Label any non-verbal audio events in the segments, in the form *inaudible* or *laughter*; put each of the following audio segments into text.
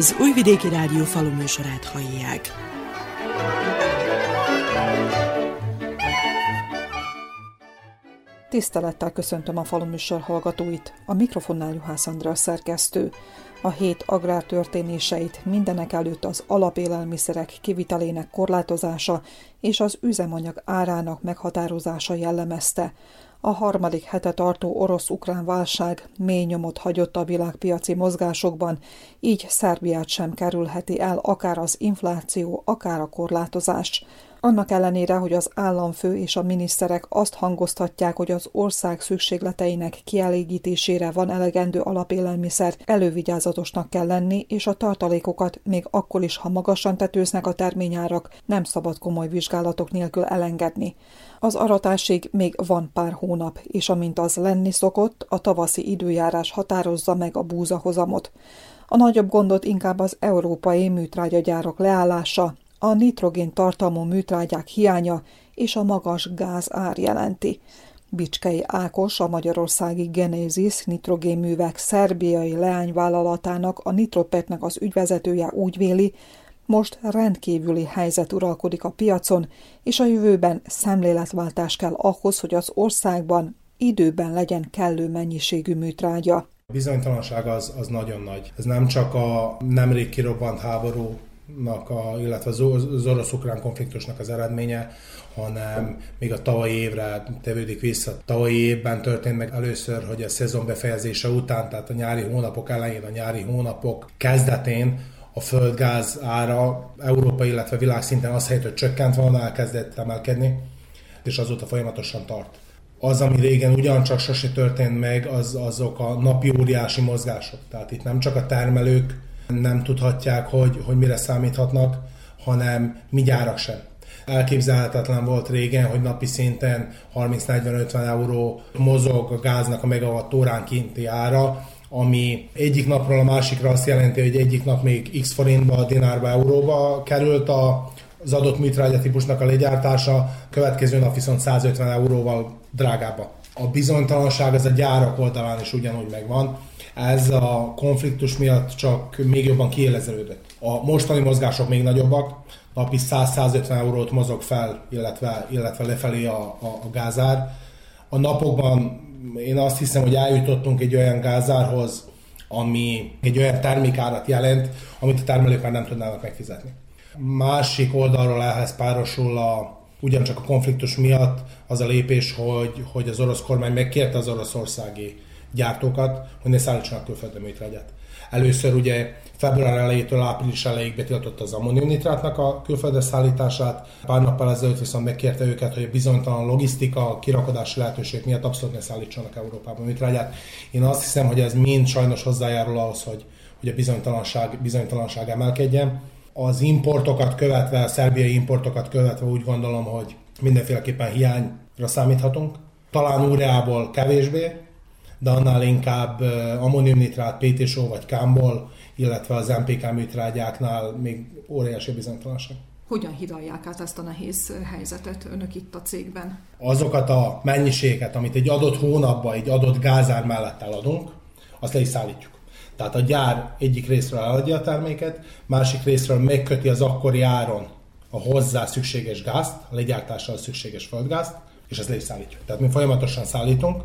Az Újvidéki Rádió faluműsorát hallják. Tisztelettel köszöntöm a faluműsor hallgatóit, a mikrofonnál Juhász Andrea szerkesztő. A hét agrártörténéseit mindenek előtt az alapélelmiszerek kivitelének korlátozása és az üzemanyag árának meghatározása jellemezte. A harmadik hete tartó orosz-ukrán válság mély nyomot hagyott a világpiaci mozgásokban, így Szerbiát sem kerülheti el akár az infláció, akár a korlátozás. Annak ellenére, hogy az államfő és a miniszterek azt hangoztatják, hogy az ország szükségleteinek kielégítésére van elegendő alapélelmiszer, elővigyázatosnak kell lenni, és a tartalékokat még akkor is, ha magasan tetőznek a terményárak, nem szabad komoly vizsgálatok nélkül elengedni. Az aratásig még van pár hónap, és amint az lenni szokott, a tavaszi időjárás határozza meg a búzahozamot. A nagyobb gondot inkább az európai műtrágyagyárak leállása, a nitrogén tartalmú műtrágyák hiánya és a magas gáz ár jelenti. Bicskei Ákos, a Magyarországi Genesis nitrogénművek szerbiai leányvállalatának, a Nitropetnek az ügyvezetője úgy véli, most rendkívüli helyzet uralkodik a piacon, és a jövőben szemléletváltás kell ahhoz, hogy az országban időben legyen kellő mennyiségű műtrágya. A bizonytalanság az, az nagyon nagy. Ez nem csak a nemrég kirobbant háború a, illetve az orosz-ukrán konfliktusnak az eredménye, hanem még a tavalyi évre tevődik vissza. Tavalyi évben történt meg először, hogy a szezon befejezése után, tehát a nyári hónapok elején, a nyári hónapok kezdetén a földgáz ára Európa, illetve világszinten az helyett, hogy csökkent volna, elkezdett emelkedni, és azóta folyamatosan tart. Az, ami régen ugyancsak sose történt meg, az, azok a napi óriási mozgások. Tehát itt nem csak a termelők nem tudhatják, hogy, hogy mire számíthatnak, hanem mi gyárak sem. Elképzelhetetlen volt régen, hogy napi szinten 30-40-50 euró mozog a gáznak a megawatt órán kinti ára, ami egyik napról a másikra azt jelenti, hogy egyik nap még x forintba, dinárba, euróba került a, az adott műtrágya típusnak a legyártása, következő nap viszont 150 euróval drágább. A bizonytalanság az a gyárak oldalán is ugyanúgy megvan. Ez a konfliktus miatt csak még jobban kiéleződött. A mostani mozgások még nagyobbak, napi 100-150 eurót mozog fel, illetve, illetve lefelé a, a, a gázár. A napokban én azt hiszem, hogy eljutottunk egy olyan gázárhoz, ami egy olyan termékárat jelent, amit a termelők már nem tudnának megfizetni. Másik oldalról ehhez párosul a, ugyancsak a konfliktus miatt az a lépés, hogy, hogy az orosz kormány megkérte az oroszországi gyártókat, hogy ne szállítsanak külföldre műtrágyát. Először ugye február elejétől április elejéig betiltotta az ammóniumnitrátnak a külföldre szállítását, pár nappal ezelőtt viszont megkérte őket, hogy a bizonytalan logisztika, kirakodási lehetőség miatt abszolút ne szállítsanak Európába műtrágyát. Én azt hiszem, hogy ez mind sajnos hozzájárul ahhoz, hogy, hogy a bizonytalanság, bizonytalanság emelkedjen. Az importokat követve, a szerbiai importokat követve úgy gondolom, hogy mindenféleképpen hiányra számíthatunk. Talán úreából kevésbé, de annál inkább ammóniumnitrát, PTSO vagy kámból, illetve az MPK műtrágyáknál még óriási bizonytalanság. Hogyan hidalják át ezt a nehéz helyzetet önök itt a cégben? Azokat a mennyiséget, amit egy adott hónapban, egy adott gázár mellett eladunk, azt le is szállítjuk. Tehát a gyár egyik részről eladja a terméket, másik részről megköti az akkori áron a hozzá szükséges gázt, a legyártással szükséges földgázt, és ezt le is szállítjuk. Tehát mi folyamatosan szállítunk,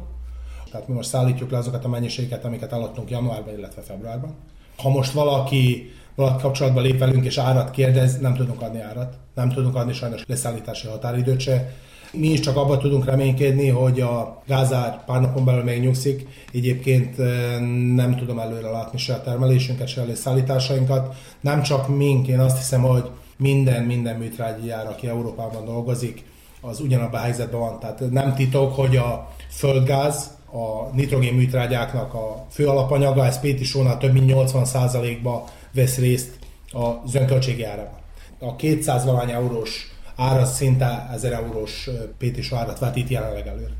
tehát mi most szállítjuk le azokat a mennyiségeket, amiket eladtunk januárban, illetve februárban. Ha most valaki valaki kapcsolatba lép velünk és árat kérdez, nem tudunk adni árat. Nem tudunk adni sajnos leszállítási határidőt se. Mi is csak abban tudunk reménykedni, hogy a gázár pár napon belül megnyugszik. Egyébként eh, nem tudom előre látni se a termelésünket, se a leszállításainkat. Nem csak mink, én azt hiszem, hogy minden, minden műtrágyi jár, aki Európában dolgozik, az ugyanabban a helyzetben van. Tehát nem titok, hogy a földgáz a nitrogén műtrágyáknak a fő alapanyaga, ez Péti Sónál több mint 80%-ba vesz részt a zönköltségi árában. A 200 valány eurós ára szinte 1000 eurós Péti árat vett itt jelenleg előre.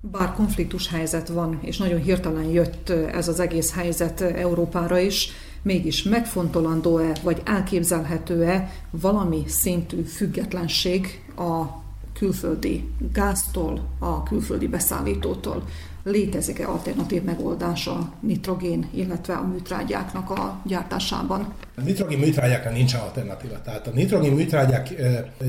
Bár konfliktus helyzet van, és nagyon hirtelen jött ez az egész helyzet Európára is, mégis megfontolandó-e, vagy elképzelhető-e valami szintű függetlenség a külföldi gáztól, a külföldi beszállítótól. Létezik-e alternatív megoldás a nitrogén, illetve a műtrágyáknak a gyártásában? A nitrogén műtrágyákra nincsen alternatíva. Tehát a nitrogén műtrágyák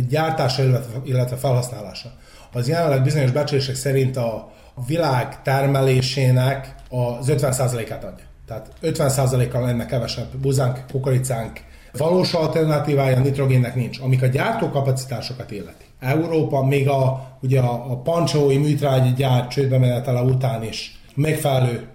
gyártása, illetve felhasználása az jelenleg bizonyos becslések szerint a világ termelésének az 50%-át adja. Tehát 50%-kal lenne kevesebb buzánk, kukoricánk, valós alternatívája a nitrogénnek nincs, amik a gyártókapacitásokat illeti. Európa még a, ugye a, a pancsói műtrágyi gyár csődbe menetele után is megfelelő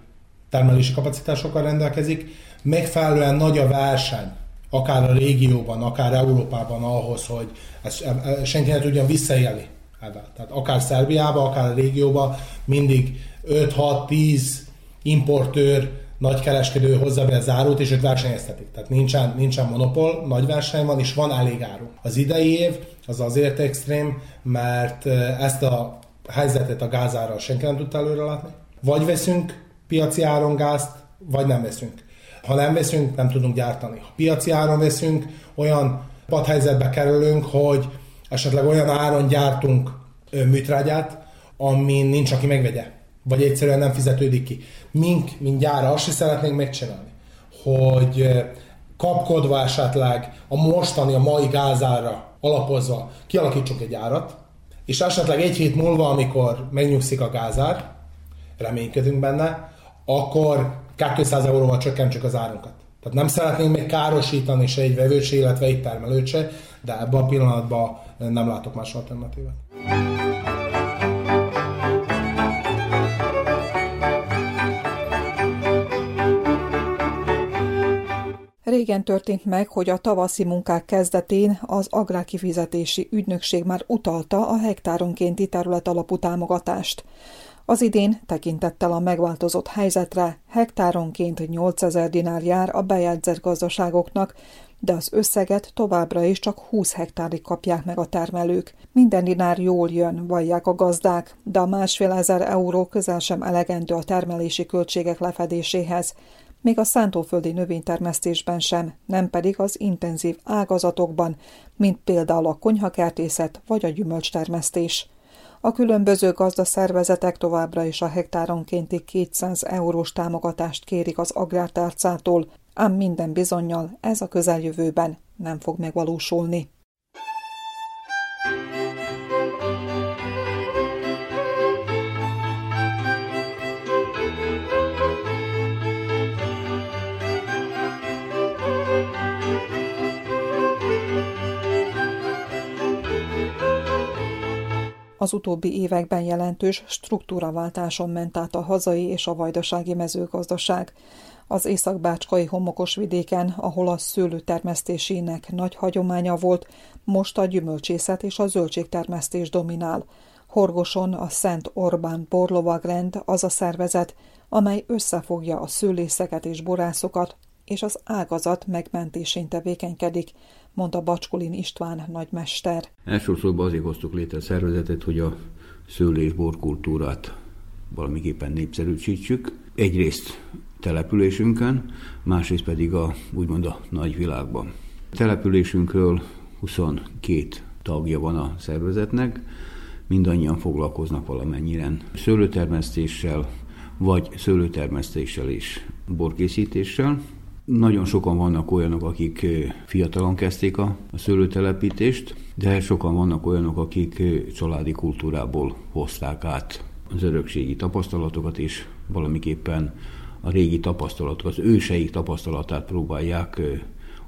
termelési kapacitásokkal rendelkezik, megfelelően nagy a verseny, akár a régióban, akár Európában ahhoz, hogy ezt, e, e, senki ne tudjon visszaélni. Tehát akár Szerbiában, akár a régióban mindig 5-6-10 importőr nagykereskedő hozza be az árut, és ők versenyeztetik. Tehát nincsen, nincsen monopól, nagy verseny van, és van elég áru. Az idei év az azért extrém, mert ezt a helyzetet a gázára senki nem tudta előre látni. Vagy veszünk piaci áron gázt, vagy nem veszünk. Ha nem veszünk, nem tudunk gyártani. Ha piaci áron veszünk, olyan padhelyzetbe kerülünk, hogy esetleg olyan áron gyártunk műtrágyát, ami nincs, aki megvegye vagy egyszerűen nem fizetődik ki. Mink, mint gyára, azt is szeretnénk megcsinálni, hogy kapkodva esetleg a mostani, a mai gázára alapozva kialakítsunk egy árat, és esetleg egy hét múlva, amikor megnyugszik a gázár, reménykedünk benne, akkor 200 euróval csökkentsük az árunkat. Tehát nem szeretnénk még károsítani se egy vevőt se, illetve egy termelőt se, de ebben a pillanatban nem látok más alternatívát. Régen történt meg, hogy a tavaszi munkák kezdetén az agrárkifizetési ügynökség már utalta a hektáronkénti terület alapú támogatást. Az idén tekintettel a megváltozott helyzetre hektáronként 8000 dinár jár a bejegyzett gazdaságoknak, de az összeget továbbra is csak 20 hektárig kapják meg a termelők. Minden dinár jól jön, vallják a gazdák, de a másfél ezer euró közel sem elegendő a termelési költségek lefedéséhez, még a szántóföldi növénytermesztésben sem, nem pedig az intenzív ágazatokban, mint például a konyhakertészet vagy a gyümölcstermesztés. A különböző gazdaszervezetek továbbra is a hektáronkénti 200 eurós támogatást kérik az agrártárcától, ám minden bizonyal ez a közeljövőben nem fog megvalósulni. Az utóbbi években jelentős struktúraváltáson ment át a hazai és a vajdasági mezőgazdaság. Az északbácskai homokos vidéken, ahol a szőlőtermesztésének nagy hagyománya volt, most a gyümölcsészet és a zöldségtermesztés dominál. Horgoson a Szent Orbán Borlovagrend az a szervezet, amely összefogja a szőlészeket és borászokat, és az ágazat megmentésén tevékenykedik, mondta Bacskulin István nagymester. Elsősorban azért hoztuk létre a szervezetet, hogy a szőlés borkultúrát valamiképpen népszerűsítsük. Egyrészt településünkön, másrészt pedig a, úgymond a nagyvilágban. A településünkről 22 tagja van a szervezetnek, mindannyian foglalkoznak valamennyire szőlőtermesztéssel, vagy szőlőtermesztéssel és borkészítéssel. Nagyon sokan vannak olyanok, akik fiatalon kezdték a, szőlőtelepítést, de sokan vannak olyanok, akik családi kultúrából hozták át az örökségi tapasztalatokat, és valamiképpen a régi tapasztalatokat, az őseik tapasztalatát próbálják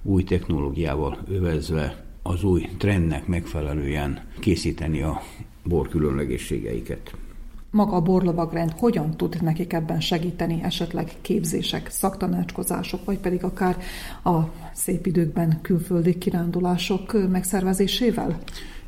új technológiával övezve az új trendnek megfelelően készíteni a bor különlegességeiket maga a borlovagrend hogyan tud nekik ebben segíteni, esetleg képzések, szaktanácskozások, vagy pedig akár a szép időkben külföldi kirándulások megszervezésével?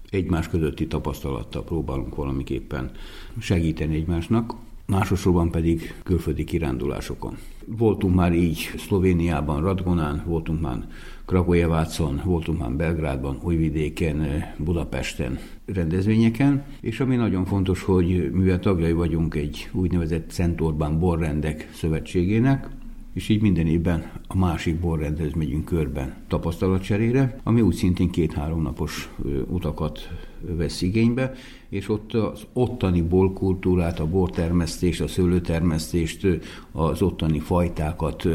Egymás közötti tapasztalattal próbálunk valamiképpen segíteni egymásnak, másosorban pedig külföldi kirándulásokon. Voltunk már így Szlovéniában, Radgonán, voltunk már Krakojevácon, voltunk már Belgrádban, Újvidéken, Budapesten rendezvényeken, és ami nagyon fontos, hogy mivel tagjai vagyunk egy úgynevezett Szent Orbán Borrendek Szövetségének, és így minden évben a másik borrendhez megyünk körben tapasztalatcserére, ami úgy szintén két-három napos utakat vesz igénybe, és ott az ottani borkultúrát, a bortermesztést, a szőlőtermesztést, az ottani fajtákat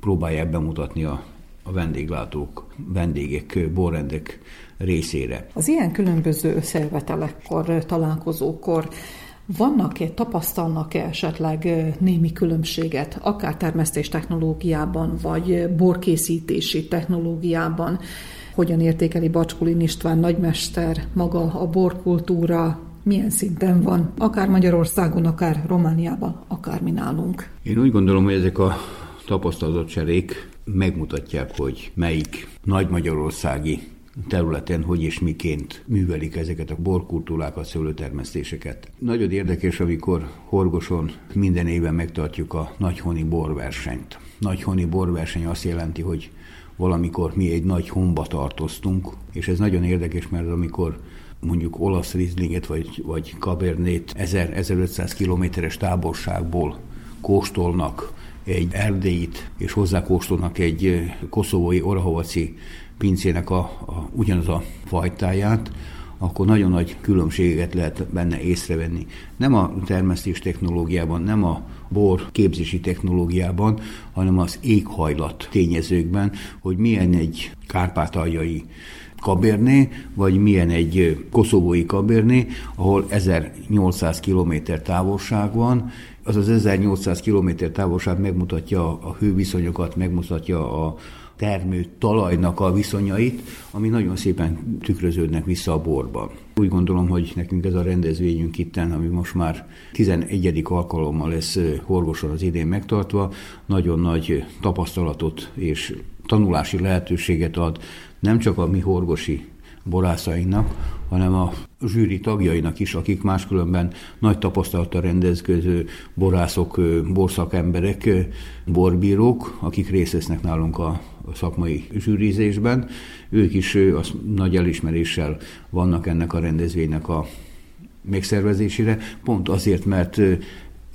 próbálják bemutatni a, a vendéglátók, vendégek, borrendek részére. Az ilyen különböző összejövetelekkor, találkozókor vannak-e, tapasztalnak-e esetleg némi különbséget, akár termesztés technológiában, vagy borkészítési technológiában? Hogyan értékeli Bacskulin István nagymester maga a borkultúra, milyen szinten van, akár Magyarországon, akár Romániában, akár mi nálunk? Én úgy gondolom, hogy ezek a tapasztalatot cserék megmutatják, hogy melyik nagy magyarországi területen hogy és miként művelik ezeket a borkultúrákat, szőlőtermesztéseket. Nagyon érdekes, amikor Horgoson minden éven megtartjuk a nagyhoni borversenyt. Nagyhoni borverseny azt jelenti, hogy valamikor mi egy nagy honba tartoztunk, és ez nagyon érdekes, mert amikor mondjuk olasz rizlinget vagy, vagy kabernét 1000-1500 kilométeres távolságból kóstolnak egy erdélyit, és hozzá kóstolnak egy koszovói orahovaci pincének a, a, ugyanaz a fajtáját, akkor nagyon nagy különbséget lehet benne észrevenni. Nem a termesztés technológiában, nem a bor képzési technológiában, hanem az éghajlat tényezőkben, hogy milyen egy kárpátaljai kaberné, vagy milyen egy koszovói kaberné, ahol 1800 km távolság van, az az 1800 km távolság megmutatja a hőviszonyokat, megmutatja a, termő talajnak a viszonyait, ami nagyon szépen tükröződnek vissza a borban. Úgy gondolom, hogy nekünk ez a rendezvényünk itten, ami most már 11. alkalommal lesz Horgoson az idén megtartva, nagyon nagy tapasztalatot és tanulási lehetőséget ad nem csak a mi horgosi borászainknak, hanem a zsűri tagjainak is, akik máskülönben nagy tapasztalattal rendezkező borászok, borszakemberek, borbírók, akik részt vesznek nálunk a szakmai zsűrizésben. Ők is az nagy elismeréssel vannak ennek a rendezvénynek a megszervezésére, pont azért, mert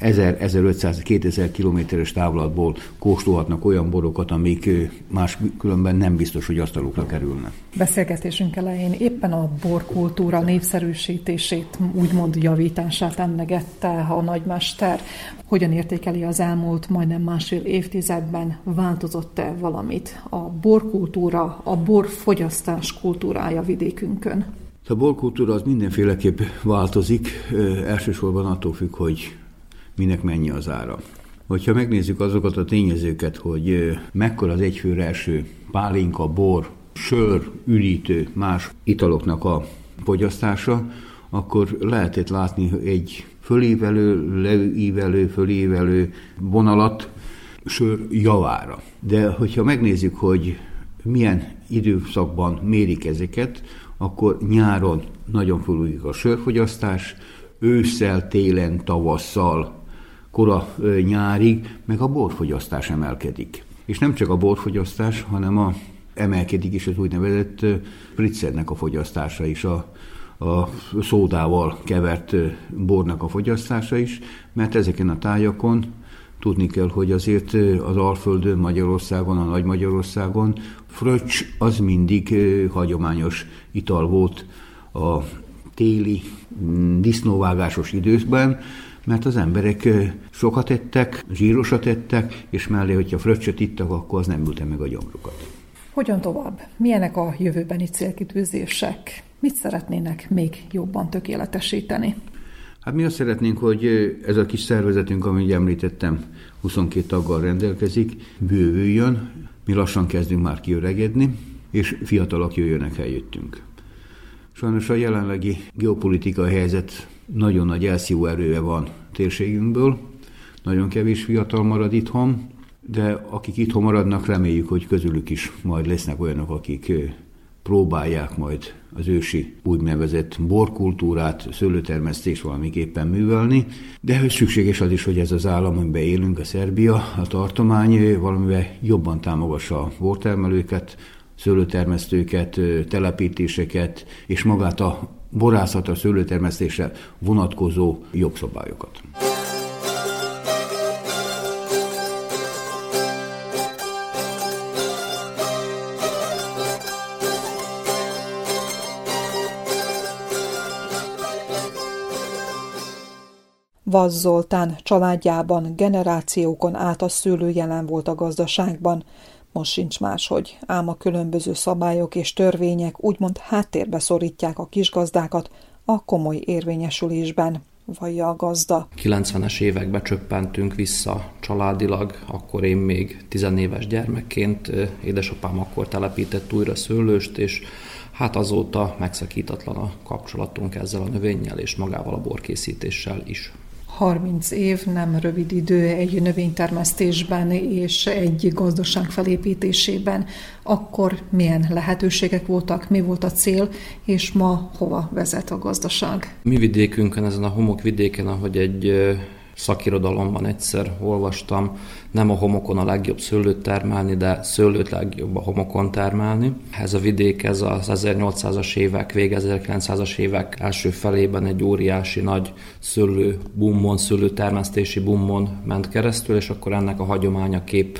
1000-1500-2000 kilométeres távlatból kóstolhatnak olyan borokat, amik más különben nem biztos, hogy asztalukra kerülnek. Beszélgetésünk elején éppen a borkultúra népszerűsítését, úgymond javítását emlegette a nagymester. Hogyan értékeli az elmúlt majdnem másfél évtizedben? Változott-e valamit a borkultúra, a borfogyasztás kultúrája vidékünkön? A borkultúra az mindenféleképp változik, elsősorban attól függ, hogy minek mennyi az ára. Hogyha megnézzük azokat a tényezőket, hogy mekkora az egyfőre első pálinka, bor, sör, üdítő, más italoknak a fogyasztása, akkor lehetett látni egy fölívelő, leívelő, fölívelő vonalat sör javára. De hogyha megnézzük, hogy milyen időszakban mérik ezeket, akkor nyáron nagyon fölújik a sörfogyasztás, ősszel, télen, tavasszal kora nyárig, meg a borfogyasztás emelkedik. És nem csak a borfogyasztás, hanem a, emelkedik is az úgynevezett pritzernek a fogyasztása is, a, a szódával kevert bornak a fogyasztása is, mert ezeken a tájakon tudni kell, hogy azért az Alföldön, Magyarországon, a Nagy Magyarországon fröccs az mindig hagyományos ital volt a téli disznóvágásos időkben, mert az emberek sokat ettek, zsírosat ettek, és mellé, hogyha fröccsöt ittak, akkor az nem ülte meg a gyomrukat. Hogyan tovább? Milyenek a jövőbeni célkitűzések? Mit szeretnének még jobban tökéletesíteni? Hát mi azt szeretnénk, hogy ez a kis szervezetünk, amit említettem, 22 taggal rendelkezik, bővüljön, mi lassan kezdünk már kiöregedni, és fiatalok jöjjönek helyettünk. Sajnos a jelenlegi geopolitikai helyzet nagyon nagy elszívó erője van térségünkből, nagyon kevés fiatal marad itthon, de akik itthon maradnak, reméljük, hogy közülük is majd lesznek olyanok, akik próbálják majd az ősi úgynevezett borkultúrát, szőlőtermesztés valamiképpen művelni, de hogy szükséges az is, hogy ez az állam, amiben élünk, a Szerbia, a tartomány valamivel jobban támogassa a bortermelőket, szőlőtermesztőket, telepítéseket és magát a borászatra, szőlőtermesztésre vonatkozó jogszabályokat. Vaz Zoltán családjában generációkon át a szülő jelen volt a gazdaságban, most sincs máshogy, ám a különböző szabályok és törvények úgymond háttérbe szorítják a kisgazdákat a komoly érvényesülésben, vallja a gazda. 90-es években csöppentünk vissza családilag, akkor én még tizenéves gyermekként, édesapám akkor telepített újra szőlőst, és hát azóta megszakítatlan a kapcsolatunk ezzel a növényel és magával a borkészítéssel is. 30 év nem rövid idő egy növénytermesztésben és egy gazdaság felépítésében. Akkor milyen lehetőségek voltak, mi volt a cél, és ma hova vezet a gazdaság? Mi vidékünkön, ezen a homokvidéken, ahogy egy szakirodalomban egyszer olvastam, nem a homokon a legjobb szőlőt termelni, de szőlőt legjobb a homokon termelni. Ez a vidék, ez az 1800-as évek, vége 1900-as évek első felében egy óriási nagy szőlő bummon, szőlőtermesztési bummon ment keresztül, és akkor ennek a hagyománya kép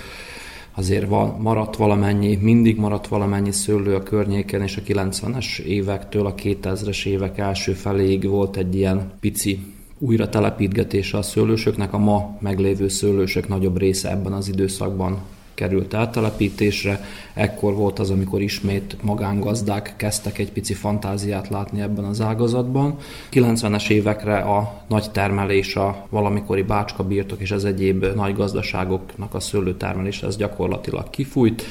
azért van, maradt valamennyi, mindig maradt valamennyi szőlő a környéken, és a 90-es évektől a 2000-es évek első feléig volt egy ilyen pici újra telepítgetése a szőlősöknek, a ma meglévő szőlősök nagyobb része ebben az időszakban került áttelepítésre. Ekkor volt az, amikor ismét magángazdák kezdtek egy pici fantáziát látni ebben az ágazatban. 90-es évekre a nagy termelés, a valamikori bácska birtok és az egyéb nagy gazdaságoknak a szőlőtermelés ez gyakorlatilag kifújt,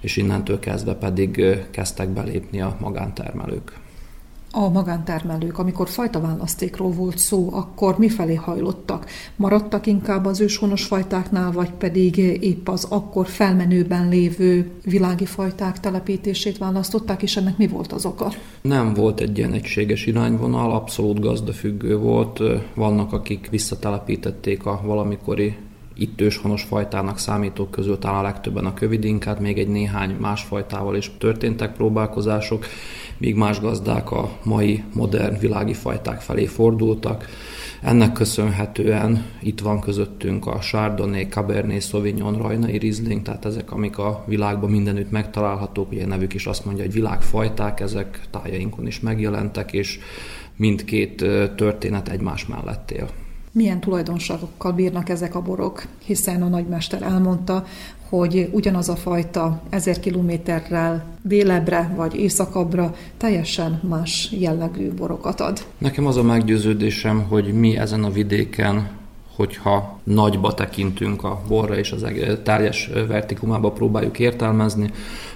és innentől kezdve pedig kezdtek belépni a magántermelők. A magántermelők, amikor fajta választékról volt szó, akkor mifelé hajlottak? Maradtak inkább az őshonos fajtáknál, vagy pedig épp az akkor felmenőben lévő világi fajták telepítését választották, és ennek mi volt az oka? Nem volt egy ilyen egységes irányvonal, abszolút gazdafüggő volt. Vannak, akik visszatelepítették a valamikori itt őshonos fajtának számítók közül talán a legtöbben a kövidinkát, még egy néhány más fajtával is történtek próbálkozások, míg más gazdák a mai modern világi fajták felé fordultak. Ennek köszönhetően itt van közöttünk a Chardonnay, Cabernet Sauvignon, Rajnai Riesling, tehát ezek, amik a világban mindenütt megtalálhatók, ugye nevük is azt mondja, hogy világfajták, ezek tájainkon is megjelentek, és mindkét történet egymás mellett él. Milyen tulajdonságokkal bírnak ezek a borok, hiszen a nagymester elmondta, hogy ugyanaz a fajta ezer kilométerrel délebbre vagy északabbra teljesen más jellegű borokat ad. Nekem az a meggyőződésem, hogy mi ezen a vidéken hogyha nagyba tekintünk a borra és az teljes vertikumába próbáljuk értelmezni,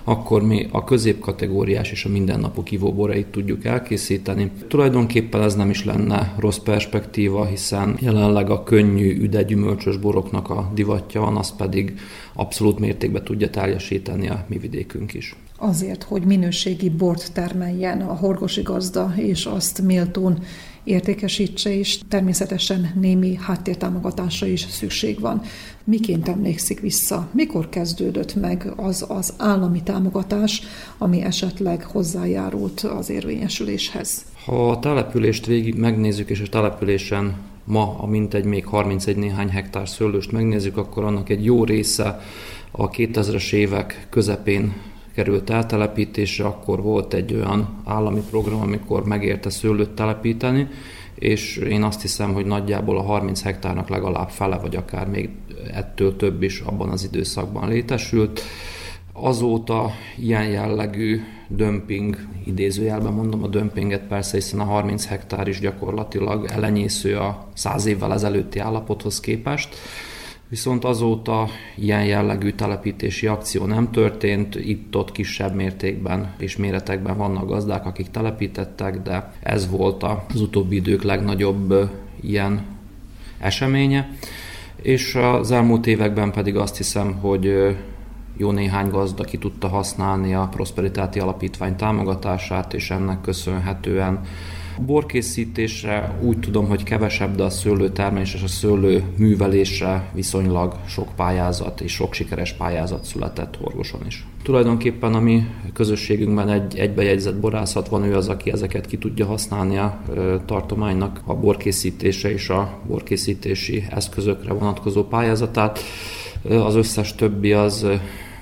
akkor mi a középkategóriás és a mindennapok ivóborait tudjuk elkészíteni. Tulajdonképpen ez nem is lenne rossz perspektíva, hiszen jelenleg a könnyű, üde gyümölcsös boroknak a divatja van, az pedig abszolút mértékben tudja teljesíteni a mi vidékünk is azért, hogy minőségi bort termeljen a horgosi gazda, és azt méltón értékesítse, és természetesen némi háttértámogatásra is szükség van. Miként emlékszik vissza? Mikor kezdődött meg az az állami támogatás, ami esetleg hozzájárult az érvényesüléshez? Ha a települést végig megnézzük, és a településen ma a mintegy még 31 néhány hektár szőlőst megnézzük, akkor annak egy jó része a 2000-es évek közepén került eltelepítésre, akkor volt egy olyan állami program, amikor megérte szőlőt telepíteni, és én azt hiszem, hogy nagyjából a 30 hektárnak legalább fele, vagy akár még ettől több is abban az időszakban létesült. Azóta ilyen jellegű dömping, idézőjelben mondom a dömpinget persze, hiszen a 30 hektár is gyakorlatilag elenyésző a 100 évvel ezelőtti állapothoz képest Viszont azóta ilyen jellegű telepítési akció nem történt, itt-ott kisebb mértékben és méretekben vannak gazdák, akik telepítettek, de ez volt az utóbbi idők legnagyobb ilyen eseménye. És az elmúlt években pedig azt hiszem, hogy jó néhány gazda ki tudta használni a Prosperitáti Alapítvány támogatását, és ennek köszönhetően borkészítésre úgy tudom, hogy kevesebb, de a szőlőtermelés és a szőlő művelésre viszonylag sok pályázat és sok sikeres pályázat született Horgoson is. Tulajdonképpen a mi közösségünkben egy egybejegyzett borászat van, ő az, aki ezeket ki tudja használni a tartománynak a borkészítése és a borkészítési eszközökre vonatkozó pályázatát. Az összes többi az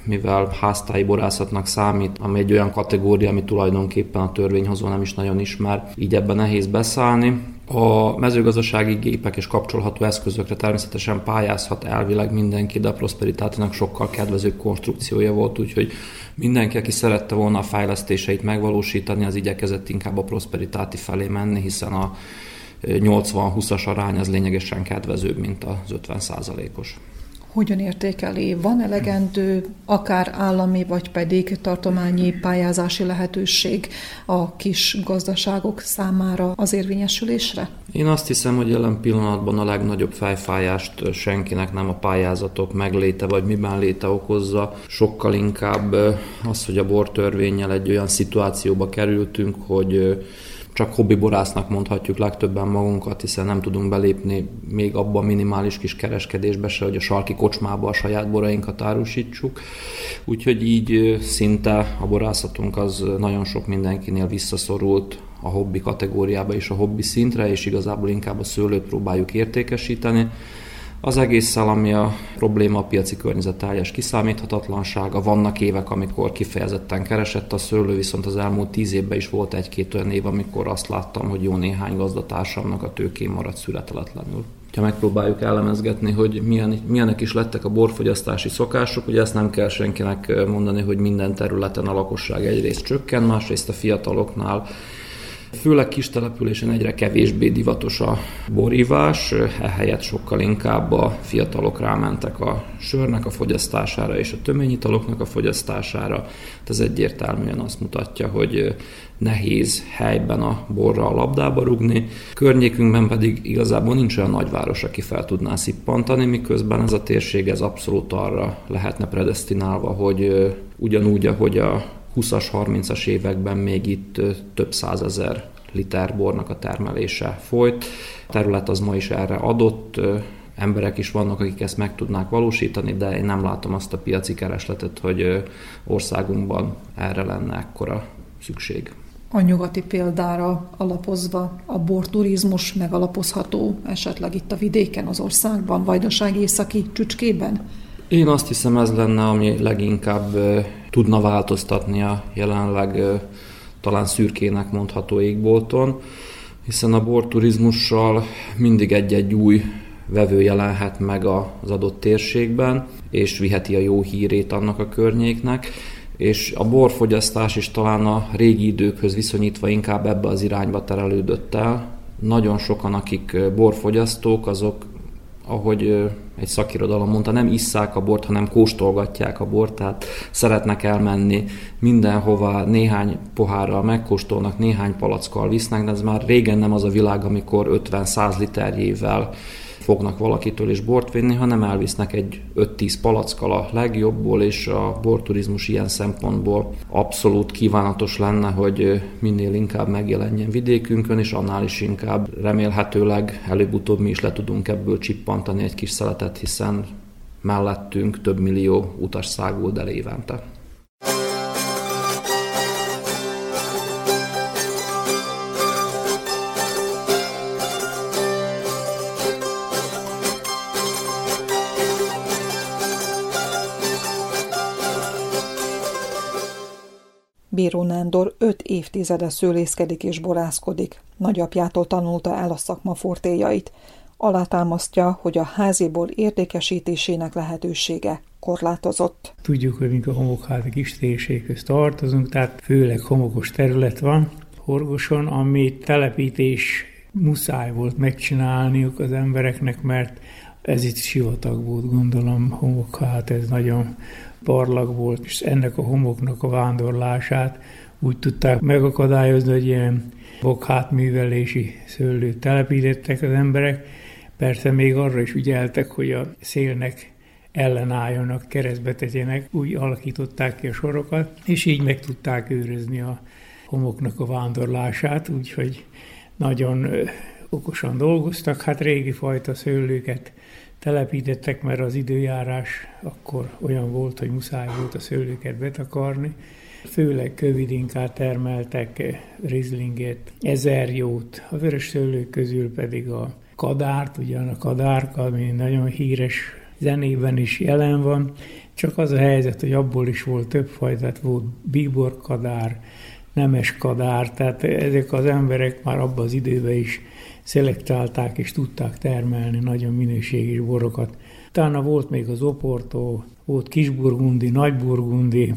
mivel háztáji borászatnak számít, ami egy olyan kategória, ami tulajdonképpen a törvényhozó nem is nagyon ismer, így ebben nehéz beszállni. A mezőgazdasági gépek és kapcsolható eszközökre természetesen pályázhat elvileg mindenki, de a Prosperitátinak sokkal kedvezőbb konstrukciója volt, úgyhogy mindenki, aki szerette volna a fejlesztéseit megvalósítani, az igyekezett inkább a Prosperitáti felé menni, hiszen a 80-20-as arány az lényegesen kedvezőbb, mint az 50% os hogyan értékeli? Van elegendő akár állami vagy pedig tartományi pályázási lehetőség a kis gazdaságok számára az érvényesülésre? Én azt hiszem, hogy jelen pillanatban a legnagyobb fejfájást senkinek nem a pályázatok megléte vagy miben léte okozza, sokkal inkább az, hogy a bortörvényel egy olyan szituációba kerültünk, hogy csak hobbiborásznak mondhatjuk legtöbben magunkat, hiszen nem tudunk belépni még abba a minimális kis kereskedésbe se, hogy a sarki kocsmába a saját borainkat árusítsuk. Úgyhogy így szinte a borászatunk az nagyon sok mindenkinél visszaszorult a hobbi kategóriába és a hobbi szintre, és igazából inkább a szőlőt próbáljuk értékesíteni. Az egésszel, ami a probléma a piaci környezet teljes kiszámíthatatlansága. Vannak évek, amikor kifejezetten keresett a szőlő, viszont az elmúlt tíz évben is volt egy-két olyan év, amikor azt láttam, hogy jó néhány gazdatársamnak a tőkén maradt születeletlenül ha megpróbáljuk elemezgetni, hogy milyen, milyenek is lettek a borfogyasztási szokások, ugye ezt nem kell senkinek mondani, hogy minden területen a lakosság egyrészt csökken, másrészt a fiataloknál Főleg kis településen egyre kevésbé divatos a borívás, ehelyett sokkal inkább a fiatalok rámentek a sörnek a fogyasztására és a töményitaloknak a fogyasztására. Ez egyértelműen azt mutatja, hogy nehéz helyben a borra a labdába rugni. Környékünkben pedig igazából nincs olyan nagyváros, aki fel tudná szippantani, miközben ez a térség ez abszolút arra lehetne predestinálva, hogy ugyanúgy, ahogy a 20-as, 30-as években még itt több százezer liter bornak a termelése folyt. A terület az ma is erre adott, emberek is vannak, akik ezt meg tudnák valósítani, de én nem látom azt a piaci keresletet, hogy országunkban erre lenne ekkora szükség. A nyugati példára alapozva a borturizmus megalapozható esetleg itt a vidéken, az országban, Vajdaság északi csücskében? Én azt hiszem ez lenne, ami leginkább tudna változtatni a jelenleg talán szürkének mondható égbolton, hiszen a borturizmussal mindig egy-egy új vevő jelenhet meg az adott térségben, és viheti a jó hírét annak a környéknek, és a borfogyasztás is talán a régi időkhöz viszonyítva inkább ebbe az irányba terelődött el. Nagyon sokan, akik borfogyasztók, azok ahogy egy szakirodalom mondta, nem isszák a bort, hanem kóstolgatják a bort, tehát szeretnek elmenni mindenhova, néhány pohárral megkóstolnak, néhány palackkal visznek, de ez már régen nem az a világ, amikor 50-100 literjével fognak valakitől is bort vinni, hanem elvisznek egy 5-10 palackkal a legjobbból, és a borturizmus ilyen szempontból abszolút kívánatos lenne, hogy minél inkább megjelenjen vidékünkön, és annál is inkább remélhetőleg előbb-utóbb mi is le tudunk ebből csippantani egy kis szeletet, hiszen mellettünk több millió utas száguld el évente. Bíró Nándor öt évtizede szőlészkedik és borászkodik. Nagyapjától tanulta el a szakma fortéjait. Alátámasztja, hogy a háziból értékesítésének lehetősége korlátozott. Tudjuk, hogy mink a homokházi kis térséghez tartozunk, tehát főleg homokos terület van Horgoson, ami telepítés muszáj volt megcsinálniuk az embereknek, mert ez itt sivatag volt, gondolom, homokhát, ez nagyon barlag volt, és ennek a homoknak a vándorlását úgy tudták megakadályozni, hogy ilyen bokhátművelési szőlőt telepítettek az emberek. Persze még arra is ügyeltek, hogy a szélnek ellenálljanak, keresztbe tegyenek, úgy alakították ki a sorokat, és így meg tudták őrizni a homoknak a vándorlását, úgyhogy nagyon okosan dolgoztak, hát régi fajta szőlőket telepítettek, mert az időjárás akkor olyan volt, hogy muszáj volt a szőlőket betakarni. Főleg kövidinkát termeltek, rizlinget, ezerjót, a vörös szőlők közül pedig a kadárt, ugyan a kadárka, ami nagyon híres zenében is jelen van, Csak az a helyzet, hogy abból is volt több fajta, tehát volt bíborkadár, nemes kadár, tehát ezek az emberek már abban az időben is szelektálták és tudták termelni nagyon minőségi borokat. Utána volt még az Oporto, volt Kisburgundi, Nagyburgundi,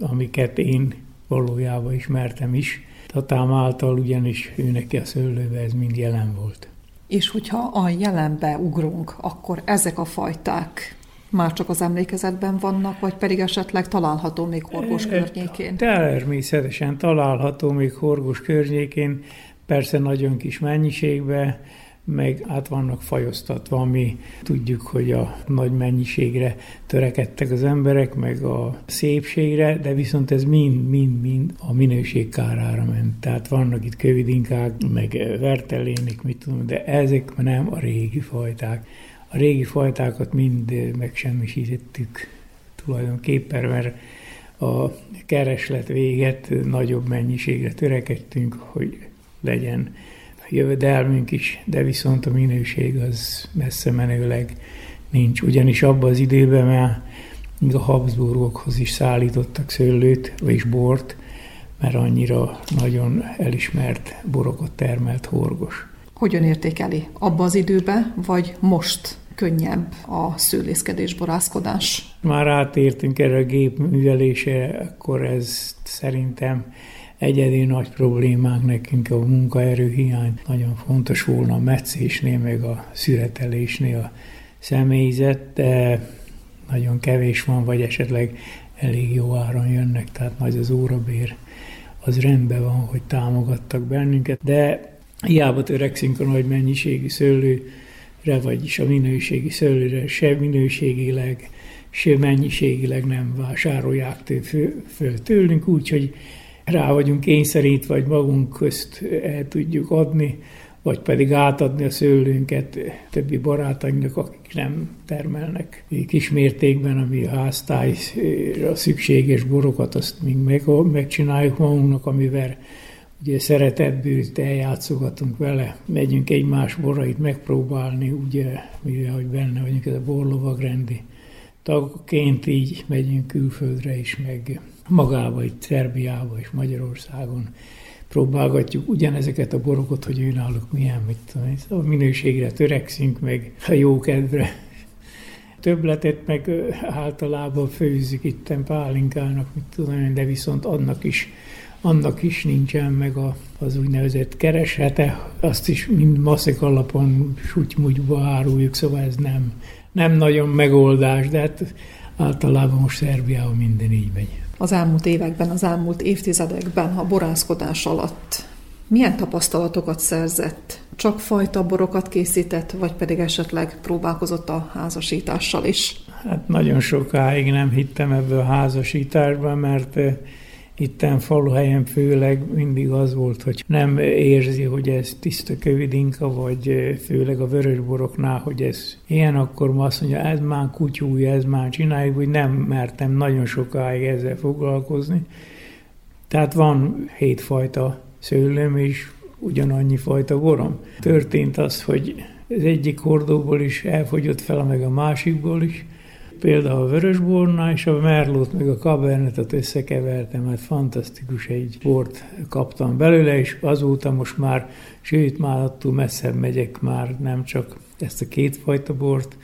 amiket én valójában ismertem is. Tatám által ugyanis ő neki a szőlőbe ez mind jelen volt. És hogyha a jelenbe ugrunk, akkor ezek a fajták már csak az emlékezetben vannak, vagy pedig esetleg található még Horgos környékén? Természetesen található még Horgos környékén, persze nagyon kis mennyiségben, meg át vannak fajoztatva, ami tudjuk, hogy a nagy mennyiségre törekedtek az emberek, meg a szépségre, de viszont ez mind-mind-mind a minőség kárára ment. Tehát vannak itt kövidinkák, meg vertelénik, mit tudom, de ezek nem a régi fajták. A régi fajtákat mind megsemmisítettük tulajdonképpen, mert a kereslet véget nagyobb mennyiségre törekedtünk, hogy legyen jövedelmünk is, de viszont a minőség az messze menőleg nincs. Ugyanis abban az időben már még a Habsburgokhoz is szállítottak szőlőt, és bort, mert annyira nagyon elismert borokat termelt horgos. Hogyan értékeli? Abba az időben, vagy most könnyebb a szőlészkedés, borászkodás? Már átértünk erre a gépművelésre, akkor ez szerintem egyedi nagy problémánk nekünk a munkaerőhiány. Nagyon fontos volna a meccésnél, meg a szüretelésnél a személyzet, de nagyon kevés van, vagy esetleg elég jó áron jönnek, tehát nagy az órabér. Az rendben van, hogy támogattak bennünket, de hiába törekszünk a nagy mennyiségű szőlőre, vagyis a minőségi szőlőre, se minőségileg, se mennyiségileg nem vásárolják föl tőlünk, úgyhogy rá vagyunk kényszerítve, vagy magunk közt el tudjuk adni, vagy pedig átadni a szőlőnket többi barátainknak, akik nem termelnek kismértékben, ami a háztájra szükséges borokat, azt még meg, megcsináljuk magunknak, amivel ugye szeretetbűt eljátszogatunk vele, megyünk egymás borait megpróbálni, ugye, mivel hogy benne vagyunk ez a borlovagrendi tagként így megyünk külföldre is, meg magába, itt Szerbiába és Magyarországon próbálgatjuk ugyanezeket a borokat, hogy náluk milyen, mit tudom, a minőségre törekszünk, meg a jó kedvre. Többletet meg általában főzzük itt pálinkának, mit tudom de viszont annak is annak is nincsen meg a, az úgynevezett keresete, azt is mind maszek alapon sutymugyba áruljuk, szóval ez nem, nem nagyon megoldás, de hát általában most Szerbiában minden így megy az elmúlt években, az elmúlt évtizedekben a borászkodás alatt milyen tapasztalatokat szerzett? Csak fajta borokat készített, vagy pedig esetleg próbálkozott a házasítással is? Hát nagyon sokáig nem hittem ebbe a házasításba, mert itten faluhelyen főleg mindig az volt, hogy nem érzi, hogy ez tiszta kövidinka, vagy főleg a vörösboroknál, hogy ez ilyen, akkor ma azt mondja, ez már kutyúja, ez már csináljuk, hogy nem mertem nagyon sokáig ezzel foglalkozni. Tehát van hétfajta szőlőm és ugyanannyi fajta borom. Történt az, hogy az egyik hordóból is elfogyott fel, meg a másikból is, például a vörösbornál, és a merlót meg a kabernetet összekevertem, hát fantasztikus egy bort kaptam belőle, és azóta most már, sőt már attól messzebb megyek már, nem csak ezt a kétfajta bort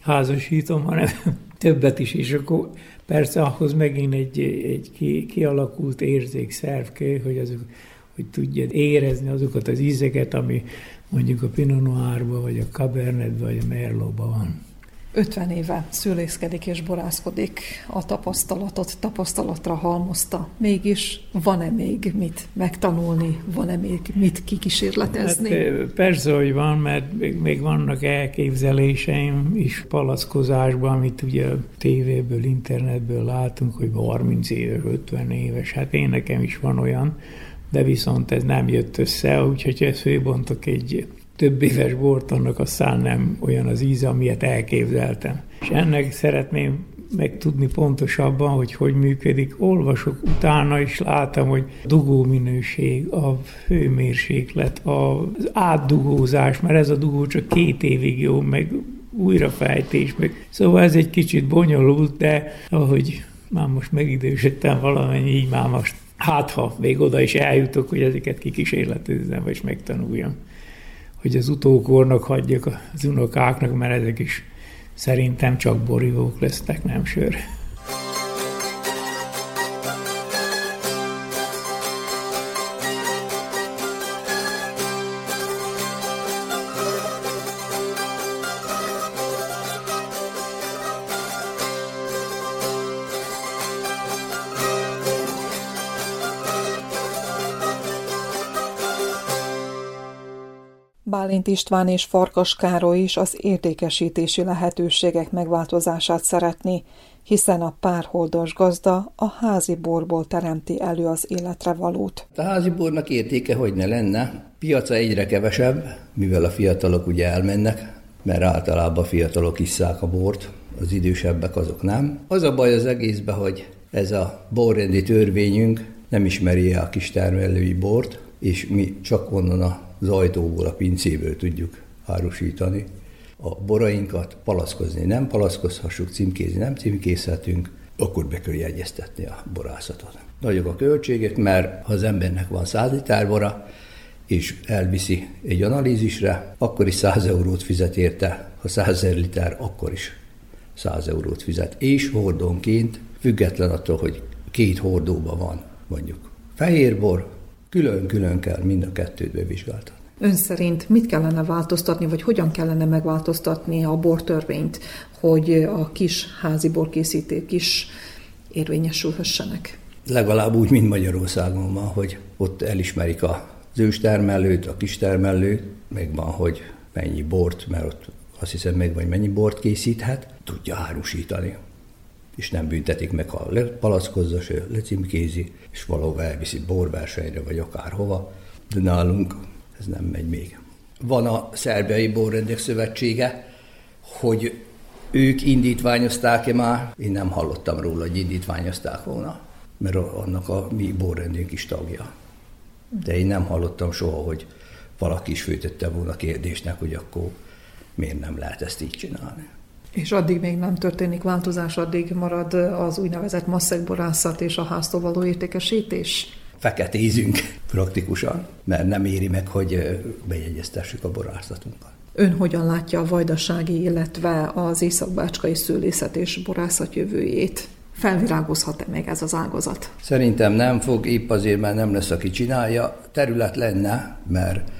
házasítom, hanem *laughs* többet is, és akkor persze ahhoz megint egy, egy ki, kialakult érzékszerv kell, hogy azok hogy tudja érezni azokat az ízeket, ami mondjuk a Pinot Noirba, vagy a Cabernet, vagy a Merlotban van. 50 éve szülészkedik és borászkodik, a tapasztalatot tapasztalatra halmozta. Mégis van-e még mit megtanulni, van-e még mit kikísérletezni? Hát, persze, hogy van, mert még, még vannak elképzeléseim is palackozásban, amit ugye tévéből, internetből látunk, hogy 30 éves, 50 éves, hát én nekem is van olyan, de viszont ez nem jött össze, úgyhogy ezt főbontok egy több éves bort, annak aztán nem olyan az íze, amilyet elképzeltem. És ennek szeretném megtudni pontosabban, hogy hogy működik. Olvasok utána, és látom, hogy dugó minőség, a hőmérséklet, az átdugózás, mert ez a dugó csak két évig jó, meg újrafejtés, meg. Szóval ez egy kicsit bonyolult, de ahogy már most megidősödtem valamennyi, így már most hát ha még oda is eljutok, hogy ezeket kikísérletezzem, vagy megtanuljam. Hogy az utókornak hagyjak az unokáknak, mert ezek is szerintem csak borívók lesznek, nem sör. Bálint István és Farkas Károly is az értékesítési lehetőségek megváltozását szeretné, hiszen a párholdos gazda a házi borból teremti elő az életre valót. A házi bornak értéke hogy ne lenne? Piaca egyre kevesebb, mivel a fiatalok ugye elmennek, mert általában a fiatalok isszák a bort, az idősebbek azok nem. Az a baj az egészben, hogy ez a borrendi törvényünk nem ismeri a kistermelői bort, és mi csak onnan a az ajtóból, a pincéből tudjuk árusítani a borainkat, palaszkozni nem palaszkozhassuk, címkézni nem címkészhetünk, akkor be kell jegyeztetni a borászatot. Nagyok a költségek, mert ha az embernek van 100 liter bora, és elviszi egy analízisre, akkor is 100 eurót fizet érte, ha 100 liter, akkor is 100 eurót fizet. És hordónként, független attól, hogy két hordóban van mondjuk fehérbor, Külön-külön kell mind a kettőt bevizsgáltatni. Ön szerint mit kellene változtatni, vagy hogyan kellene megváltoztatni a bortörvényt, hogy a kis házi borkészítők is érvényesülhessenek? Legalább úgy, mint Magyarországon van, hogy ott elismerik az őstermelőt, a kistermelőt, meg van, hogy mennyi bort, mert ott azt hiszem meg vagy mennyi bort készíthet, tudja árusítani és nem büntetik meg, ha lepalackozza, se lecimkézi, és valahova elviszi borversenyre, vagy akárhova, de nálunk ez nem megy még. Van a Szerbiai Borrendek Szövetsége, hogy ők indítványozták-e már, én nem hallottam róla, hogy indítványozták volna, mert annak a mi borrendünk is tagja. De én nem hallottam soha, hogy valaki is főtette volna kérdésnek, hogy akkor miért nem lehet ezt így csinálni. És addig még nem történik változás, addig marad az úgynevezett masszegborászat és a háztól való értékesítés? Feketézünk *laughs* praktikusan, mert nem éri meg, hogy bejegyeztessük a borászatunkat. Ön hogyan látja a vajdasági, illetve az északbácskai szőlészet és borászat jövőjét? Felvirágozhat-e még ez az ágazat? Szerintem nem fog, épp azért, mert nem lesz, aki csinálja. Terület lenne, mert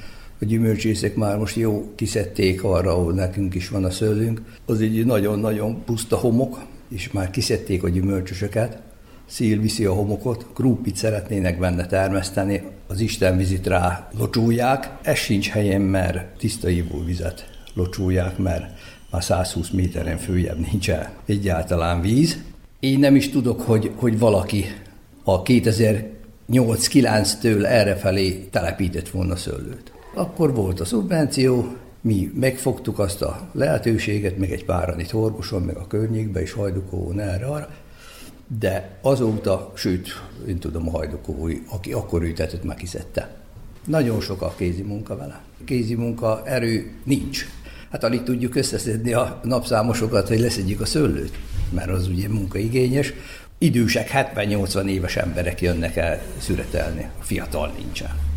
a gyümölcsészek már most jó kiszedték arra, ahol nekünk is van a szőlünk. Az egy nagyon-nagyon puszta homok, és már kiszedték a gyümölcsösöket. Szíl viszi a homokot, krúpit szeretnének benne termeszteni, az Isten vizit rá locsúlják. Ez sincs helyen, mert tiszta ivóvizet locsúlják, mert már 120 méteren följebb nincs el egyáltalán víz. Én nem is tudok, hogy, hogy valaki a 2008-9-től errefelé telepített volna szőlőt. Akkor volt a szubvenció, mi megfogtuk azt a lehetőséget, meg egy páran itt Horgoson, meg a környékben, és Hajdukóon erre arra, de azóta, sőt, én tudom, a Hajdukó, aki akkor ültetett, már kiszedte. Nagyon sok a kézi munka vele. Kézi munka erő nincs. Hát alig tudjuk összeszedni a napszámosokat, hogy leszedjük a szőlőt, mert az ugye munkaigényes. Idősek, 70-80 éves emberek jönnek el szüretelni, a fiatal nincsen.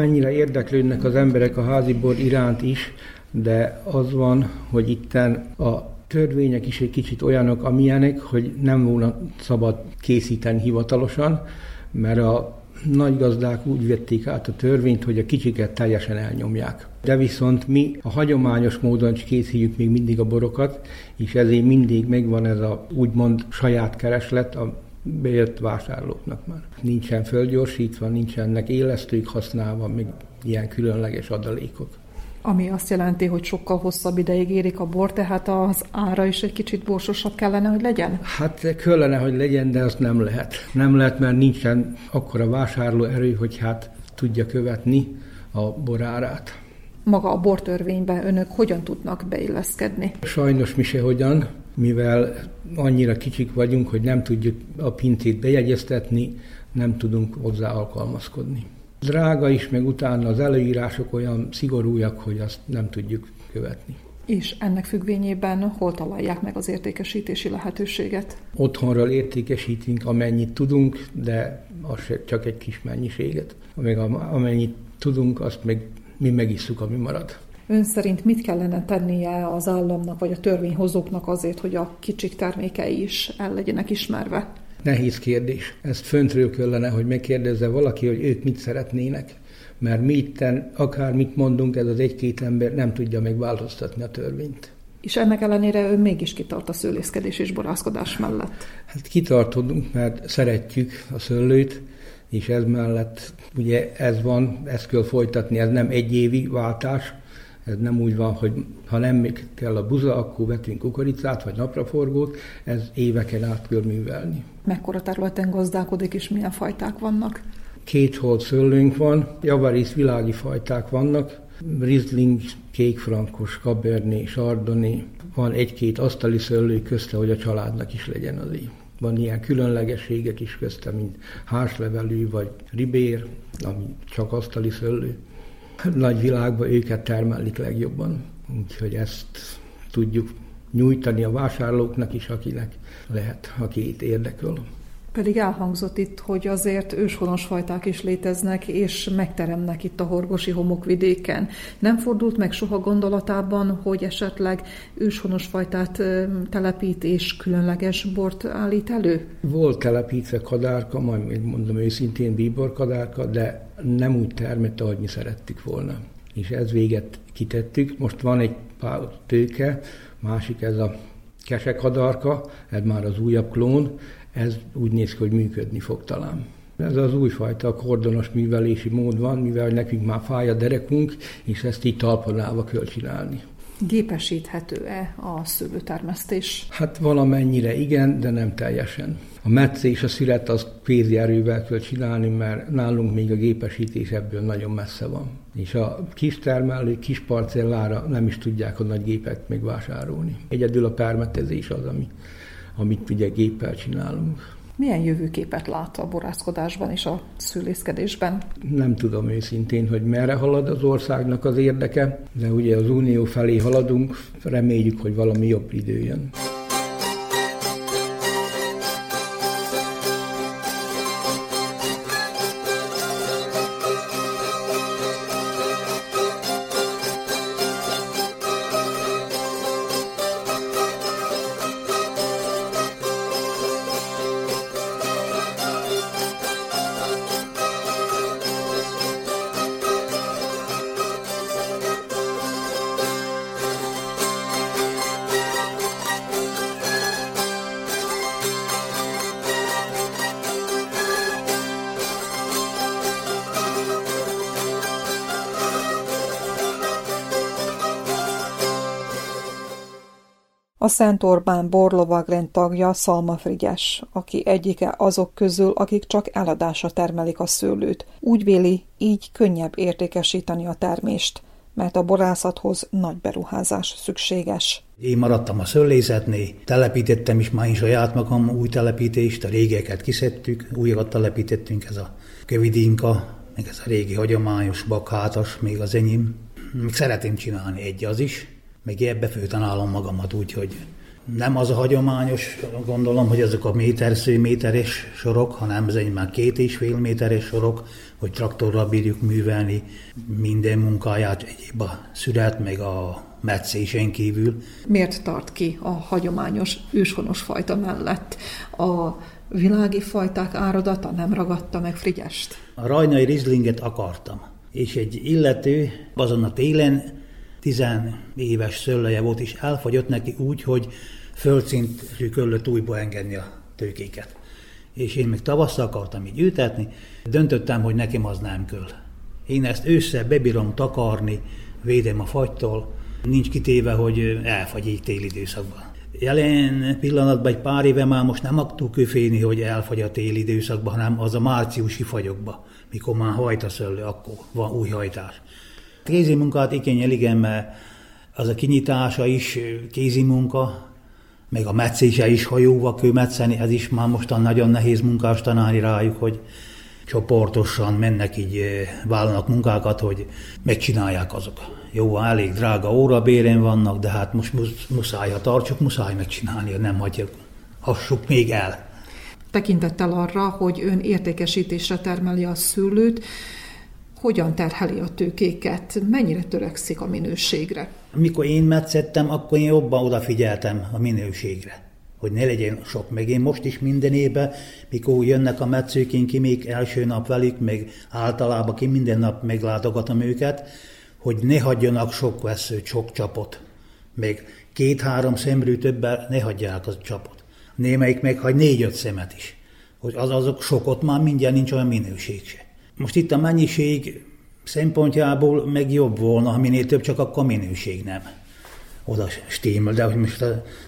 Valamennyire érdeklődnek az emberek a házibor iránt is, de az van, hogy itten a törvények is egy kicsit olyanok, amilyenek, hogy nem volna szabad készíteni hivatalosan, mert a nagy gazdák úgy vették át a törvényt, hogy a kicsiket teljesen elnyomják. De viszont mi a hagyományos módon készítjük még mindig a borokat, és ezért mindig megvan ez a úgymond saját kereslet, a bejött vásárlóknak már. Nincsen földgyorsítva, nincsenek élesztők használva, még ilyen különleges adalékok. Ami azt jelenti, hogy sokkal hosszabb ideig érik a bor, tehát az ára is egy kicsit borsosabb kellene, hogy legyen? Hát kellene, hogy legyen, de azt nem lehet. Nem lehet, mert nincsen akkora vásárló erő, hogy hát tudja követni a borárát. Maga a bortörvényben önök hogyan tudnak beilleszkedni? Sajnos mi se hogyan, mivel annyira kicsik vagyunk, hogy nem tudjuk a pintét bejegyeztetni, nem tudunk hozzá alkalmazkodni. Drága is, meg utána az előírások olyan szigorúak, hogy azt nem tudjuk követni. És ennek függvényében hol találják meg az értékesítési lehetőséget? Otthonról értékesítünk, amennyit tudunk, de az csak egy kis mennyiséget. Még amennyit tudunk, azt meg mi megisszuk, ami marad. Ön szerint mit kellene tennie az államnak vagy a törvényhozóknak azért, hogy a kicsik termékei is el legyenek ismerve? Nehéz kérdés. Ezt föntről kellene, hogy megkérdezze valaki, hogy ők mit szeretnének. Mert mi itten, akár mit mondunk, ez az egy-két ember nem tudja megváltoztatni a törvényt. És ennek ellenére ő mégis kitart a szőlészkedés és borászkodás mellett. Hát kitartodunk, mert szeretjük a szőlőt, és ez mellett ugye ez van, ezt kell folytatni, ez nem egy évi váltás, ez nem úgy van, hogy ha nem kell a buza, akkor vetünk kukoricát vagy napraforgót, ez éveken át kell művelni. Mekkora területen gazdálkodik és milyen fajták vannak? Két holt szőlőnk van, javarész világi fajták vannak, Riesling, kékfrankos, Cabernet, Chardonnay, van egy-két asztali szőlő közte, hogy a családnak is legyen az így. Van ilyen különlegességek is közte, mint hárslevelű vagy ribér, ami csak asztali szőlő. Nagy világban őket termelik legjobban, úgyhogy ezt tudjuk nyújtani a vásárlóknak is, akinek lehet, aki itt érdekel. Pedig elhangzott itt, hogy azért őshonos fajták is léteznek, és megteremnek itt a horgosi homokvidéken. Nem fordult meg soha gondolatában, hogy esetleg őshonos fajtát telepít és különleges bort állít elő? Volt telepítve kadárka, majd mondom őszintén bíborkadárka, de nem úgy termett, ahogy mi szerettük volna. És ez véget kitettük. Most van egy pár tőke, másik ez a kesekadarka, ez már az újabb klón, ez úgy néz ki, hogy működni fog talán. Ez az újfajta kordonos művelési mód van, mivel nekünk már fáj a derekunk, és ezt így talpon kell csinálni. Gépesíthető-e a szőlőtermesztés? Hát valamennyire igen, de nem teljesen. A metsz és a szület az kézi erővel kell csinálni, mert nálunk még a gépesítés ebből nagyon messze van. És a kis termelő, kis parcellára nem is tudják a nagy gépet megvásárolni. Egyedül a permetezés az, ami amit ugye géppel csinálunk. Milyen jövőképet lát a borászkodásban és a szülészkedésben? Nem tudom őszintén, hogy merre halad az országnak az érdeke, de ugye az unió felé haladunk, reméljük, hogy valami jobb idő jön. Szent Orbán borlovagrend tagja Szalma Frigyes, aki egyike azok közül, akik csak eladásra termelik a szőlőt. Úgy véli, így könnyebb értékesíteni a termést, mert a borászathoz nagy beruházás szükséges. Én maradtam a szőlészetnél, telepítettem is már is saját magam új telepítést, a régeket kiszedtük, újakat telepítettünk, ez a kövidinka, meg ez a régi hagyományos bakhátas, még az enyém. Még szeretném csinálni egy az is, meg ebbe főtanálom magamat úgy, hogy nem az a hagyományos, gondolom, hogy ezek a métersző méteres sorok, hanem ez egy már két és fél méteres sorok, hogy traktorral bírjuk művelni minden munkáját, egyéb a szület, meg a meccésen kívül. Miért tart ki a hagyományos őshonos fajta mellett? A világi fajták áradata nem ragadta meg Frigyest? A rajnai rizlinget akartam, és egy illető azon a télen éves szőlője volt, és elfogyott neki úgy, hogy földszintű köllött újból engedni a tőkéket. És én még tavasszal akartam így ültetni, döntöttem, hogy nekem az nem kell. Én ezt ősszel bebírom takarni, védem a fagytól, nincs kitéve, hogy elfagy így téli időszakban. Jelen pillanatban egy pár éve már most nem aktuk köféni, hogy elfagy a téli időszakban, hanem az a márciusi fagyokba, mikor már hajt a szőlő, akkor van új hajtás Kézi munkát igényel, igen, mert az a kinyitása is kézi munka, meg a meccése is hajóval kőmetszeni, ez is már mostan nagyon nehéz munkás tanálni rájuk, hogy csoportosan mennek így, vállalnak munkákat, hogy megcsinálják azok. Jó, elég drága órabéren vannak, de hát most muszáj, ha tartsuk, muszáj megcsinálni, nem hagyjuk, hassuk még el. Tekintettel arra, hogy ön értékesítésre termeli a szőlőt, hogyan terheli a tőkéket, mennyire törekszik a minőségre? Mikor én metszettem, akkor én jobban odafigyeltem a minőségre hogy ne legyen sok. Meg én most is minden évben, mikor jönnek a metszők, én ki még első nap velük, meg általában ki minden nap meglátogatom őket, hogy ne hagyjanak sok veszőt, sok csapot. Még két-három szemrű többel ne hagyják az csapot. Némelyik meg hagy négy-öt szemet is. Hogy az azok sokot már mindjárt nincs olyan minőség se. Most itt a mennyiség szempontjából meg jobb volna, ha minél több, csak akkor a minőség nem oda stímel. De hogy most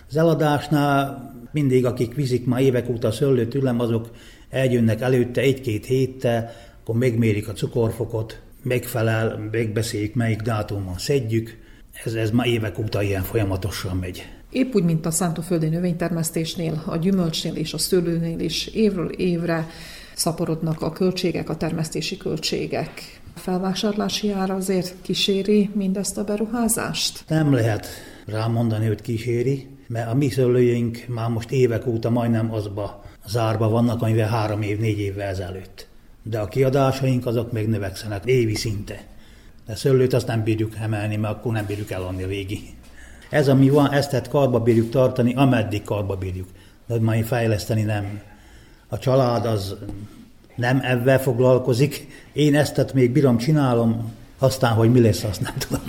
az eladásnál mindig, akik vizik már évek óta szőlőt tőlem, azok eljönnek előtte egy-két héttel, akkor megmérik a cukorfokot, megfelel, megbeszéljük, melyik dátumon szedjük. Ez, ez már évek óta ilyen folyamatosan megy. Épp úgy, mint a szántóföldi növénytermesztésnél, a gyümölcsnél és a szőlőnél is évről évre szaporodnak a költségek, a termesztési költségek. A felvásárlási ára azért kíséri mindezt a beruházást? Nem lehet rámondani, hogy kíséri, mert a mi szőlőink már most évek óta majdnem azba zárba vannak, amivel három év, négy évvel ezelőtt. De a kiadásaink azok még növekszenek évi szinte. De szőlőt azt nem bírjuk emelni, mert akkor nem bírjuk eladni a végi. Ez, ami van, ezt tehát karba bírjuk tartani, ameddig karba bírjuk. De majd fejleszteni nem. A család az nem ebben foglalkozik. Én ezt még bírom, csinálom, aztán, hogy mi lesz, azt nem tudom.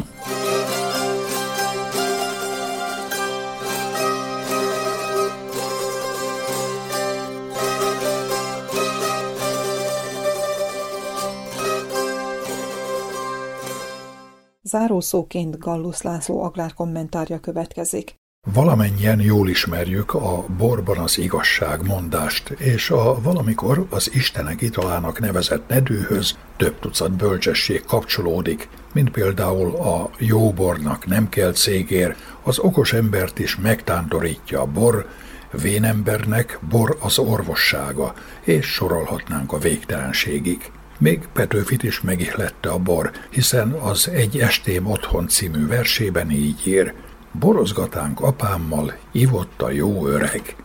Zárószóként Gallus László agrárkommentárja következik. Valamennyien jól ismerjük a borban az igazság mondást, és a valamikor az Istenek italának nevezett nedőhöz több tucat bölcsesség kapcsolódik, mint például a jó bornak nem kell cégér, az okos embert is megtántorítja a bor, vénembernek bor az orvossága, és sorolhatnánk a végtelenségig. Még Petőfit is megihlette a bor, hiszen az Egy estém otthon című versében így ír – Borozgatánk apámmal ivott a jó öreg.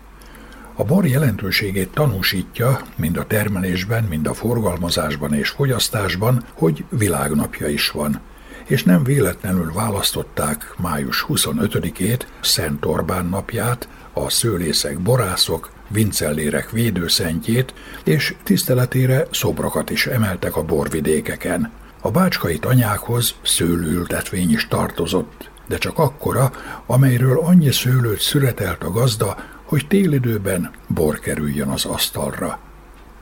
A bor jelentőségét tanúsítja, mind a termelésben, mind a forgalmazásban és fogyasztásban, hogy világnapja is van, és nem véletlenül választották május 25-ét, Szent Orbán napját, a szőlészek borászok, vincellérek védőszentjét, és tiszteletére szobrokat is emeltek a borvidékeken. A bácskai tanyákhoz szőlőültetvény is tartozott, de csak akkora, amelyről annyi szőlőt szüretelt a gazda, hogy télidőben bor kerüljön az asztalra.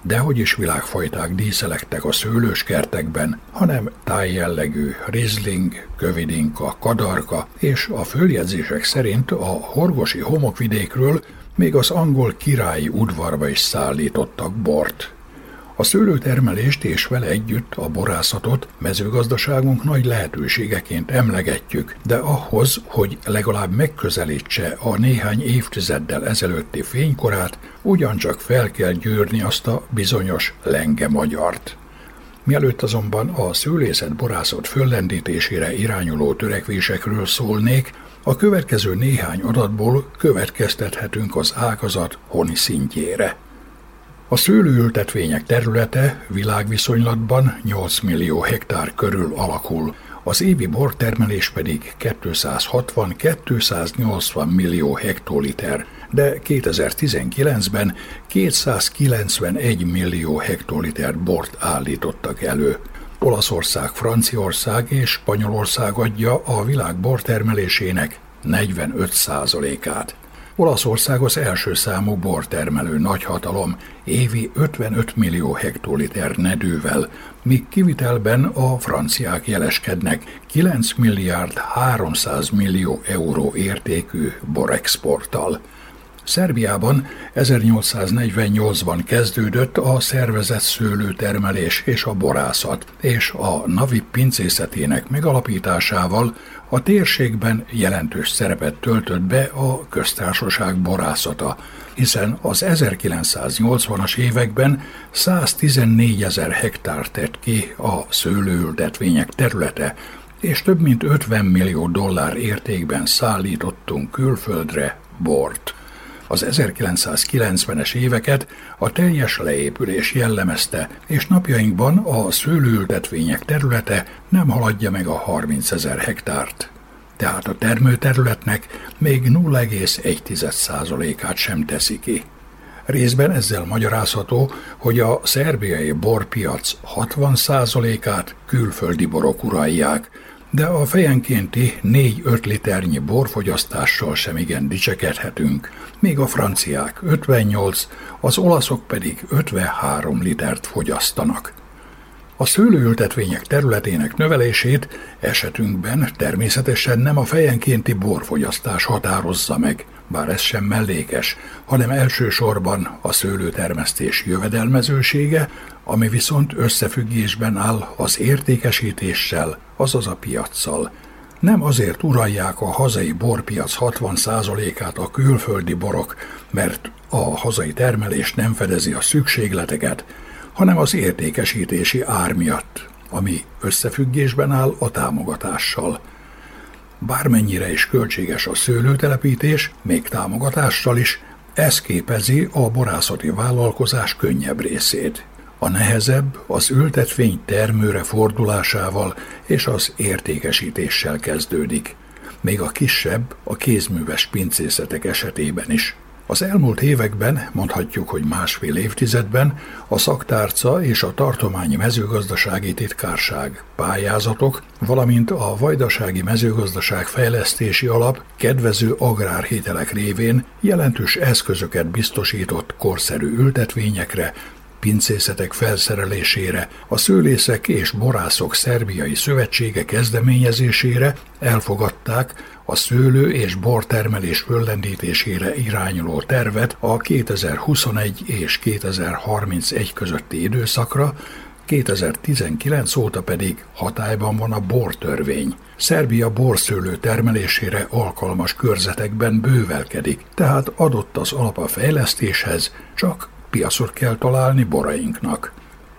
Dehogy is világfajták díszelektek a szőlőskertekben, hanem tájjellegű rizling, kövidinka, kadarka és a följegyzések szerint a horgosi homokvidékről még az angol királyi udvarba is szállítottak bort. A szőlőtermelést és vele együtt a borászatot mezőgazdaságunk nagy lehetőségeként emlegetjük, de ahhoz, hogy legalább megközelítse a néhány évtizeddel ezelőtti fénykorát, ugyancsak fel kell győrni azt a bizonyos lenge magyart. Mielőtt azonban a szőlészet borászat föllendítésére irányuló törekvésekről szólnék, a következő néhány adatból következtethetünk az ágazat honi szintjére. A szőlőültetvények területe világviszonylatban 8 millió hektár körül alakul, az évi bortermelés pedig 260-280 millió hektoliter, de 2019-ben 291 millió hektoliter bort állítottak elő. Olaszország, Franciaország és Spanyolország adja a világ bortermelésének 45 át Olaszország az első számú bortermelő nagyhatalom, évi 55 millió hektoliter nedővel, míg kivitelben a franciák jeleskednek 9 milliárd 300 millió euró értékű borexporttal. Szerbiában 1848-ban kezdődött a szervezett szőlőtermelés és a borászat, és a Navi pincészetének megalapításával a térségben jelentős szerepet töltött be a köztársaság borászata, hiszen az 1980-as években 114 ezer hektár tett ki a szőlőültetvények területe, és több mint 50 millió dollár értékben szállítottunk külföldre bort. Az 1990-es éveket a teljes leépülés jellemezte, és napjainkban a szőlőültetvények területe nem haladja meg a 30 ezer hektárt. Tehát a termőterületnek még 0,1%-át sem teszi ki. Részben ezzel magyarázható, hogy a szerbiai borpiac 60%-át külföldi borok uralják, de a fejenkénti 4-5 liternyi borfogyasztással sem igen dicsekedhetünk, még a franciák 58, az olaszok pedig 53 litert fogyasztanak. A szőlőültetvények területének növelését esetünkben természetesen nem a fejenkénti borfogyasztás határozza meg, bár ez sem mellékes, hanem elsősorban a szőlőtermesztés jövedelmezősége, ami viszont összefüggésben áll az értékesítéssel, azaz a piaccal. Nem azért uralják a hazai borpiac 60%-át a külföldi borok, mert a hazai termelés nem fedezi a szükségleteket, hanem az értékesítési ár miatt, ami összefüggésben áll a támogatással. Bármennyire is költséges a szőlőtelepítés, még támogatással is, ez képezi a borászati vállalkozás könnyebb részét. A nehezebb az ültetvény termőre fordulásával és az értékesítéssel kezdődik, még a kisebb a kézműves pincészetek esetében is. Az elmúlt években, mondhatjuk, hogy másfél évtizedben a szaktárca és a tartományi mezőgazdasági titkárság pályázatok, valamint a Vajdasági Mezőgazdaság Fejlesztési Alap kedvező agrárhételek révén jelentős eszközöket biztosított korszerű ültetvényekre, pincészetek felszerelésére, a Szőlészek és Borászok Szerbiai Szövetsége kezdeményezésére elfogadták a szőlő és bortermelés föllendítésére irányuló tervet a 2021 és 2031 közötti időszakra, 2019 óta pedig hatályban van a bortörvény. Szerbia borszőlő termelésére alkalmas körzetekben bővelkedik, tehát adott az alap a fejlesztéshez, csak piacot kell találni borainknak.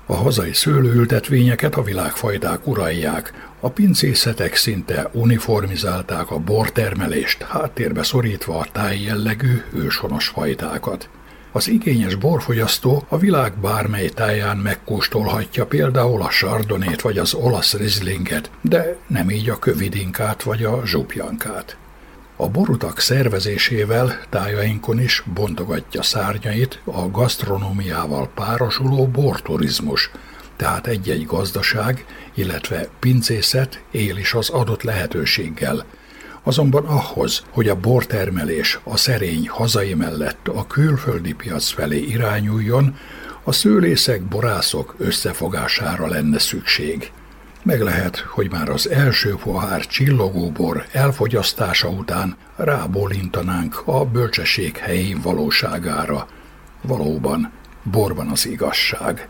A hazai szőlőültetvényeket a világfajták uralják, a pincészetek szinte uniformizálták a bortermelést, háttérbe szorítva a táj jellegű őshonos fajtákat. Az igényes borfogyasztó a világ bármely táján megkóstolhatja például a sardonét vagy az olasz rizlinget, de nem így a kövidinkát vagy a zsupjankát. A borutak szervezésével tájainkon is bontogatja szárnyait a gasztronómiával párosuló borturizmus, tehát egy-egy gazdaság, illetve pincészet él is az adott lehetőséggel. Azonban ahhoz, hogy a bortermelés a szerény hazai mellett a külföldi piac felé irányuljon, a szőlészek, borászok összefogására lenne szükség. Meg lehet, hogy már az első pohár csillogóbor elfogyasztása után rábólintanánk a bölcsesség helyi valóságára. Valóban, borban az igazság.